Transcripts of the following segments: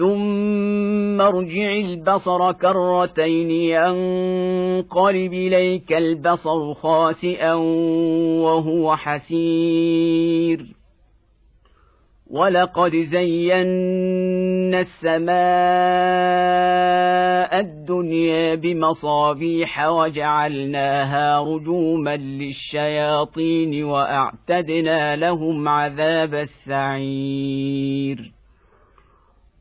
ثم ارجع البصر كرتين ينقلب اليك البصر خاسئا وهو حسير ولقد زينا السماء الدنيا بمصابيح وجعلناها رجوما للشياطين واعتدنا لهم عذاب السعير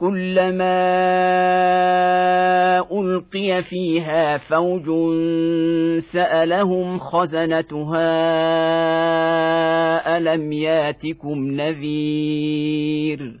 كلما ألقي فيها فوج سألهم خزنتها ألم ياتكم نذير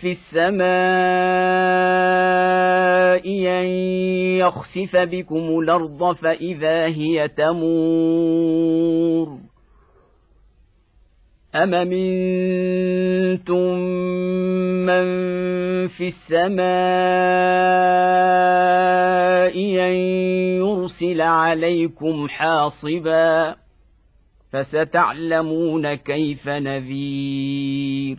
في السماء أن يخسف بكم الأرض فإذا هي تمور. أم منتم من في السماء أن يرسل عليكم حاصبا فستعلمون كيف نذير.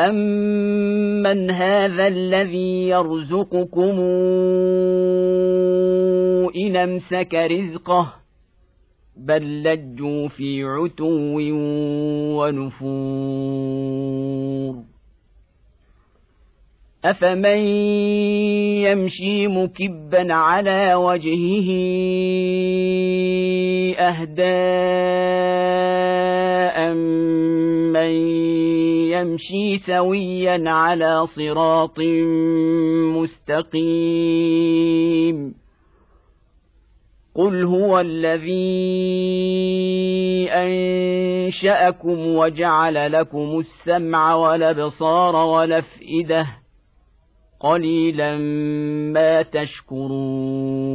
أمن هذا الذي يرزقكم إن أمسك رزقه بل لجوا في عتو ونفور افمن يمشي مكبا على وجهه اهداء من يمشي سويا على صراط مستقيم. قل هو الذي أنشأكم وجعل لكم السمع والأبصار والأفئدة قليلا ما تشكرون.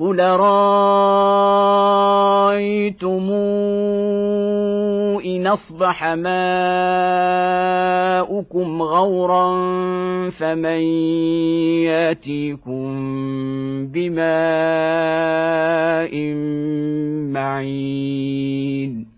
قل رايتم ان اصبح ماؤكم غورا فمن ياتيكم بماء معين